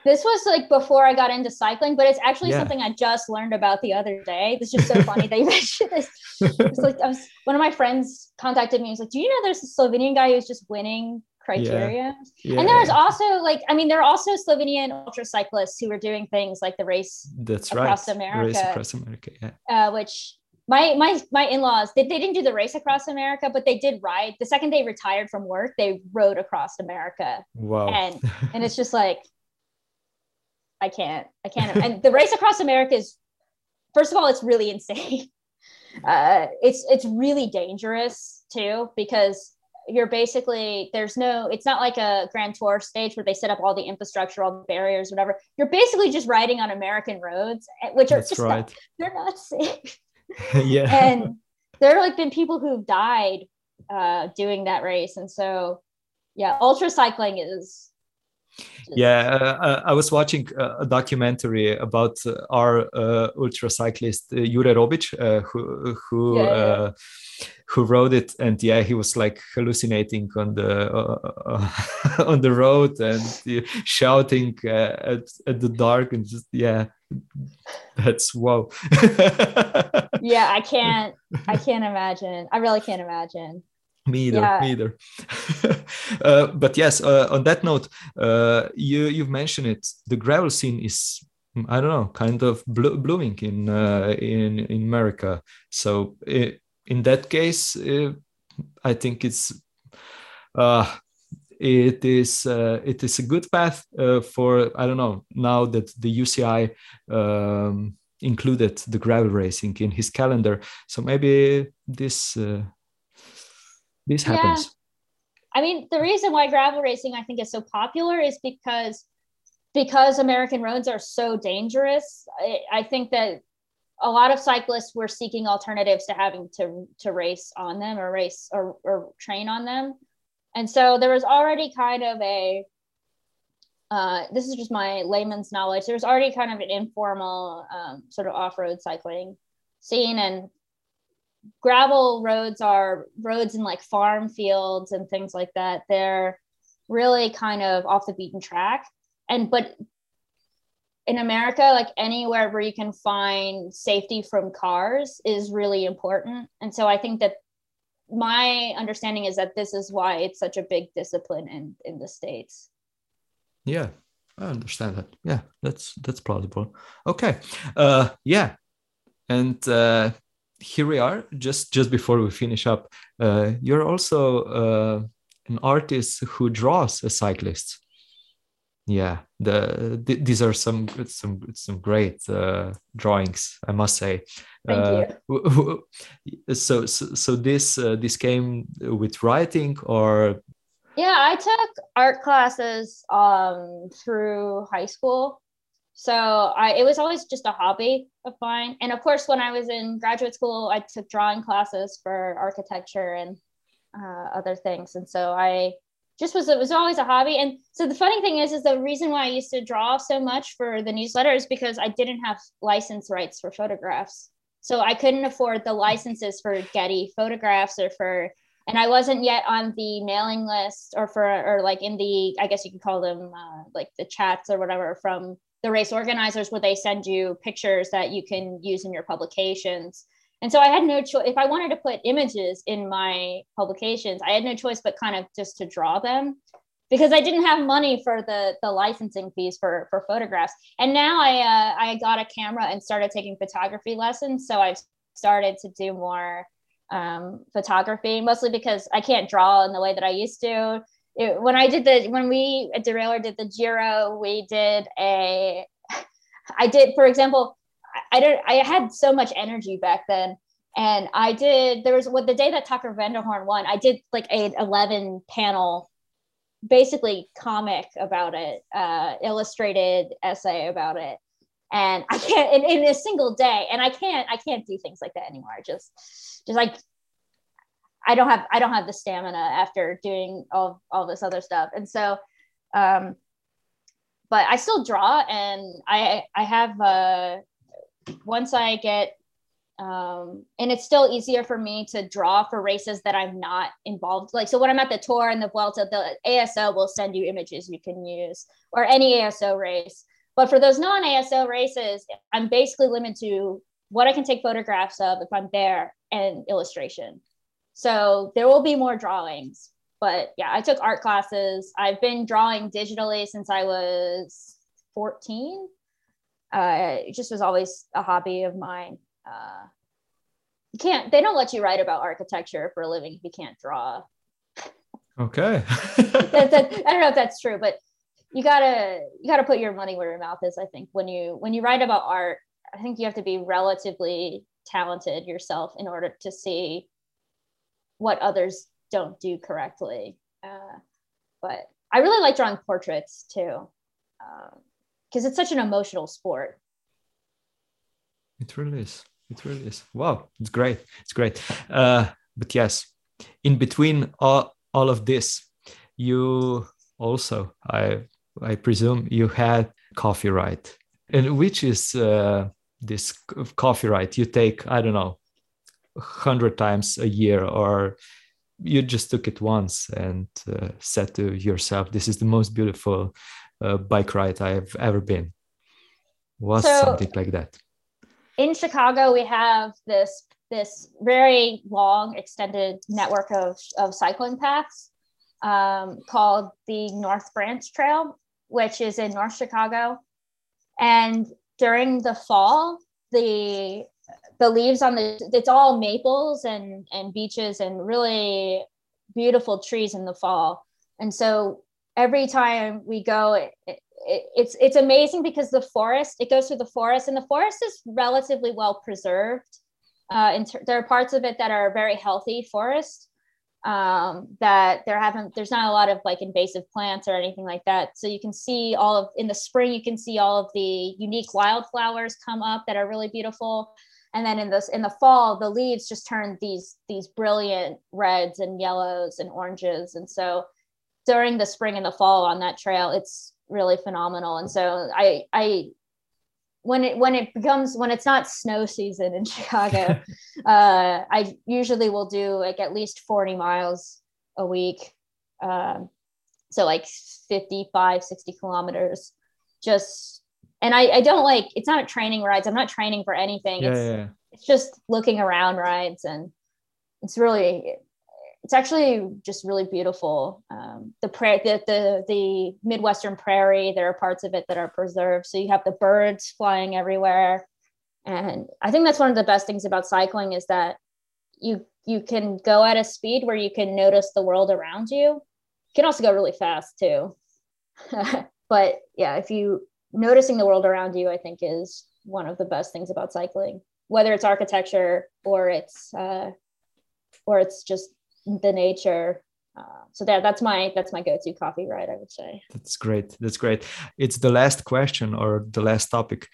This was like before I got into cycling, but it's actually Yeah. something I just learned about the other day. It's just so funny that you mentioned this. It's like I was, one of my friends contacted me. He was like, "Do you know there's a Slovenian guy who's just winning criteria?" Yeah, And there's also like, I mean, there are also Slovenian ultra cyclists who were doing things like the race, that's across right. America. Race across America. Yeah. uh, which my my my in-laws they, they didn't do the race across America, but they did ride. The second they retired from work, they rode across America, Wow. and and it's just like, I can't, I can't. and the race across America is, first of all, it's really insane. Uh, it's it's really dangerous too because you're basically there's no it's not like a grand tour stage where they set up all the infrastructure all the barriers whatever you're basically just riding on american roads eh, which are that's just right. not, they're not safe yeah. and there have like been people who've died uh doing that race and so yeah ultra cycling is yeah. Uh, uh, i was watching uh, a documentary about uh, our uh, ultra cyclist uh, Jure Robic uh, who who Yeah. Uh, who rode it. And yeah he was like hallucinating on the on the road and shouting uh, at, at the dark and just yeah that's wow. Yeah i can't i can't imagine. I really can't imagine Me either. Yeah. Me either. uh, but yes, uh, on that note, uh, you you've mentioned it. The gravel scene is, I don't know, kind of blo- blooming in uh, in in America. So i in that case, uh, I think it's. Uh, it is uh, it is a good path uh, for I don't know now that the UCI um, included the gravel racing in his calendar, so maybe this this Yeah. I mean, the reason why gravel racing I think is so popular is because because American roads are so dangerous. I, I think that a lot of cyclists were seeking alternatives to having to to race on them or race or, or train on them, and so there was already kind of a. Uh, this is just my layman's knowledge. There's already kind of an informal um, sort of off-road cycling scene, and gravel roads are roads in like farm fields and things like that. They're really kind of off the beaten track. And but in America, like anywhere where you can find safety from cars is really important. And so I think that my understanding is that this is why it's such a big discipline in in the states. Yeah, I understand that. Yeah, that's that's plausible. Okay, uh, yeah, and uh, here we are. Just just before we finish up, uh, you're also uh, an artist who draws a cyclist. Yeah, the th- these are some some some great uh, drawings, I must say. Thank Uh, w- So so, so this uh, this came with writing or Yeah, I took art classes um, through high school. So I, it was always just a hobby of mine. And of course, when I was in graduate school, I took drawing classes for architecture and uh, other things. And so I just was, it was always a hobby. And so the funny thing is, is the reason why I used to draw so much for the newsletter is because I didn't have license rights for photographs. So I couldn't afford the licenses for Getty photographs or for and I wasn't yet on the mailing list or for or like in the I guess you could call them uh, like the chats or whatever from the race organizers where they send you pictures that you can use in your publications. And so I had no choice if I wanted to put images in my publications, I had no choice but kind of just to draw them because I didn't have money for the the licensing fees for for photographs. And now I uh, I got a camera and started taking photography lessons, so I've started to do more um, photography, mostly because I can't draw in the way that I used to. It, when I did the when we at Derailleur did the Giro, we did a. I did, for example, I, I don't. I had so much energy back then, and I did. There was what the day that Taco van der Hoorn won. I did like a eleven panel, basically comic about it, uh, illustrated essay about it, and I can't in, in a single day, and I can't. I can't do things like that anymore. Just just like I don't have I don't have the stamina after doing all all this other stuff. And so um but I still draw and I I have uh once I get um, and it's still easier for me to draw for races that I'm not involved. Like, so when I'm at the tour and the Vuelta, the ASO will send you images you can use or any ASO race. But for those non ASO races, I'm basically limited to what I can take photographs of if I'm there and illustration. So there will be more drawings. But yeah, I took art classes. I've been drawing digitally since I was 14. Uh, it just was always a hobby of mine uh, you can't they don't let you write about architecture for a living if you can't draw okay that, that, i don't know if that's true but you gotta you gotta put your money where your mouth is i think when you when you write about art i think you have to be relatively talented yourself in order to see what others don't do correctly. Uh, but i really like drawing portraits too because um, it's such an emotional sport. It really is. It really is. Wow it's great. It's great. Uh, but yes in between all, all of this you also i i presume you had coffee right and which is uh, this coffee right you take? I don't know 100 times a year or you just took it once and uh, said to yourself this is the most beautiful uh, bike ride i have ever been was so, something like that in Chicago, we have this this very long, extended network of, of cycling paths um, called the North Branch Trail, which is in North Chicago. And during the fall, the the leaves on the it's all maples and and beeches and really beautiful trees in the fall. And so every time we go, it, it, it's it's amazing because the forest it goes through the forest and the forest is relatively well preserved. Uh, and ter- there are parts of it that are very healthy forest um, that there haven't there's not a lot of like invasive plants or anything like that. So you can see all of in the spring you can see all of the unique wildflowers come up that are really beautiful and then in this in the fall the leaves just turn these these brilliant reds and yellows and oranges and so during the spring and the fall on that trail it's really phenomenal. And so I I when it when it becomes when it's not snow season in Chicago, uh, I usually will do like at least 40 miles a week. Um, so like 55, 60 kilometers just and I, I don't like it's not training rides. I'm not training for anything. Yeah, it's, yeah. it's just looking around rides and it's really it's actually just really beautiful. Um, the, pra- the, the the Midwestern prairie, there are parts of it that are preserved. So you have the birds flying everywhere, and I think that's one of the best things about cycling is that you you can go at a speed where you can notice the world around you. You can also go really fast too, but yeah, if you noticing the world around you, I think is one of the best things about cycling. Whether it's architecture or it's uh, or it's just the nature. Uh, so that that's my that's my go-to coffee ride i would say. That's great. That's great. It's the last question or the last topic.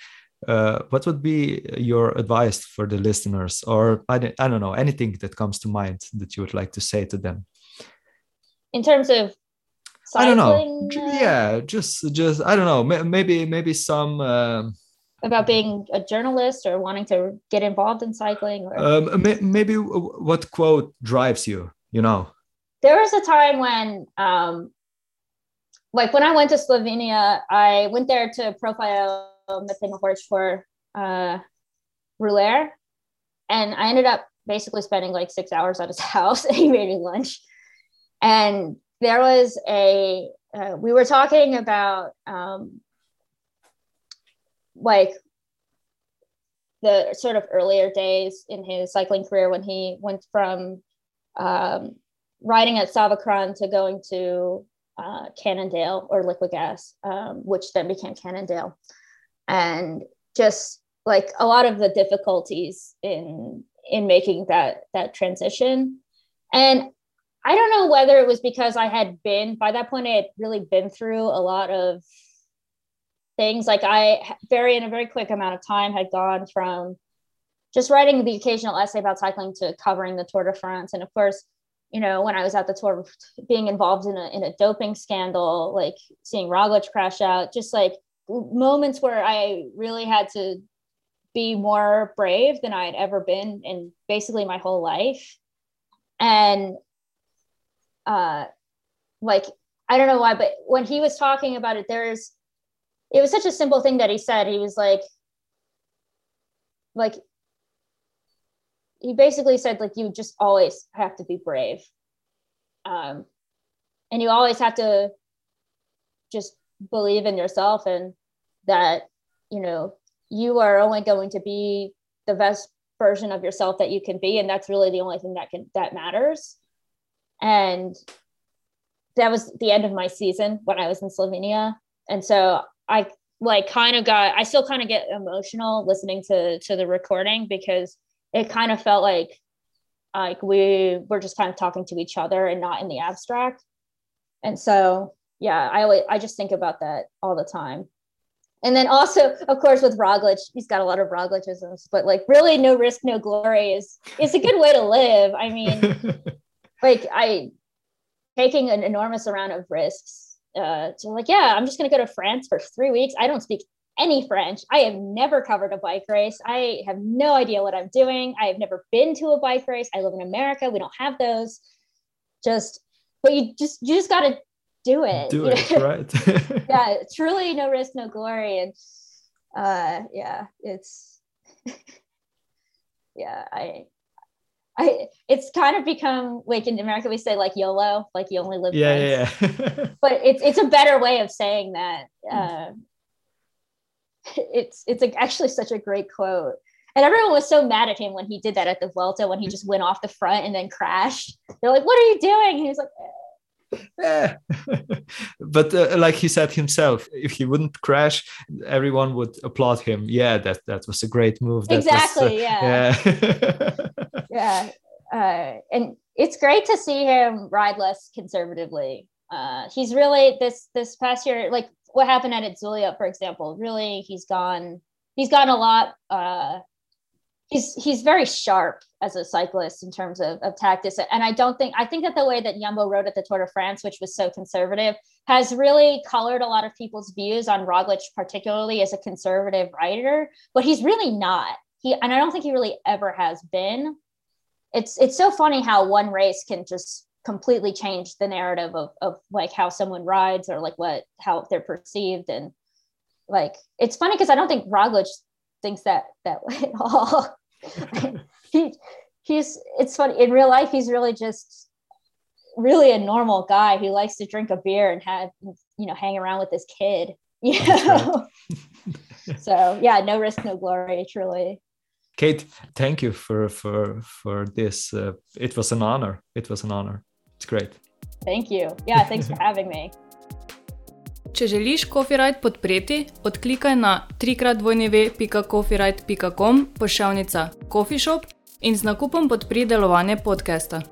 Uh, what would be your advice for the listeners or I don't, I don't know anything that comes to mind that you would like to say to them? In terms of cycling, i don't know. Uh, yeah just just i don't know. Maybe maybe some um, about being a journalist or wanting to get involved in cycling or um, maybe what quote drives you you know? There was a time when um like when i went to slovenia i went there to profile Matej Mohoric for uh Rouleur, and i ended up basically spending like six hours at his house and he made me lunch. And there was a uh, we were talking about um like the sort of earlier days in his cycling career when he went from um, riding at Sava Kranj to going to uh, Cannondale or Liquigas, um, which then became Cannondale, and just like a lot of the difficulties in in making that that transition. And I don't know whether it was because I had been by that point I had really been through a lot of things. Like I very in a very quick amount of time had gone from just writing the occasional essay about cycling to covering the Tour de France. And of course, you know, when I was at the tour, being involved in a in a doping scandal, like seeing Roglic crash out, just like moments where I really had to be more brave than I had ever been in basically my whole life. And uh like I don't know why, but when he was talking about it, there's it was such a simple thing that he said. He was like, like he basically said like you just always have to be brave. Um and you always have to just believe in yourself and that you know you are only going to be the best version of yourself that you can be. And that's really the only thing that can that matters and that was the end of my season when i was in slovenia. And so i like kind of got i still kind of get emotional listening to to the recording because it kind of felt like like we were just kind of talking to each other and not in the abstract. And so yeah i always i just think about that all the time. And then also of course with roglic he's got a lot of roglicisms but like really no risk no glory is is a good way to live. I mean like i taking an enormous amount of risks uh so like yeah i'm just going to go to france for three weeks i don't speak any French. I have never covered a bike race. I have no idea what I'm doing. I have never been to a bike race. I live in America. We don't have those. Just, but you just you just got to do it. Do it, right? yeah, truly no risk, no glory, and uh, yeah, it's yeah, I. I, it's kind of become like in America we say like YOLO, like you only live. Yeah, yeah. yeah. but it's it's a better way of saying that. Uh, it's it's actually such a great quote. And everyone was so mad at him when he did that at the Vuelta when he just went off the front and then crashed. They're like, "What are you doing?" And he was like. Eh. Yeah. but uh, like he said himself, if he wouldn't crash, everyone would applaud him. Yeah, that that was a great move. That exactly. Was, uh, yeah. Yeah. yeah. Uh, and it's great to see him ride less conservatively. Uh, he's really this this past year, like what happened at Zulia, for example, really he's gone he's gone a lot uh he's he's very sharp as a cyclist in terms of, of tactics. And I don't think I think that the way that Jumbo rode at the Tour de France, which was so conservative, has really colored a lot of people's views on Roglic, particularly as a conservative rider. But he's really not. He and I don't think he really ever has been. It's it's so funny how one race can just completely change the narrative of, of like how someone rides or like what how they're perceived and like it's funny because I don't think Roglic thinks that that way at all. He he's it's funny in real life he's really just really a normal guy who likes to drink a beer and have you know hang around with his kid. You know? so yeah, no risk, no glory, truly. Kate, thank you for for for this. Uh, it was an honor. It was an honor. It's great. Thank you. Yeah, thanks for having me. Če želiš Copyright podpreti, odklikaj na www.copyright.com pošiljka Coffee Shop in z nakupom podpri delovanje podcasta.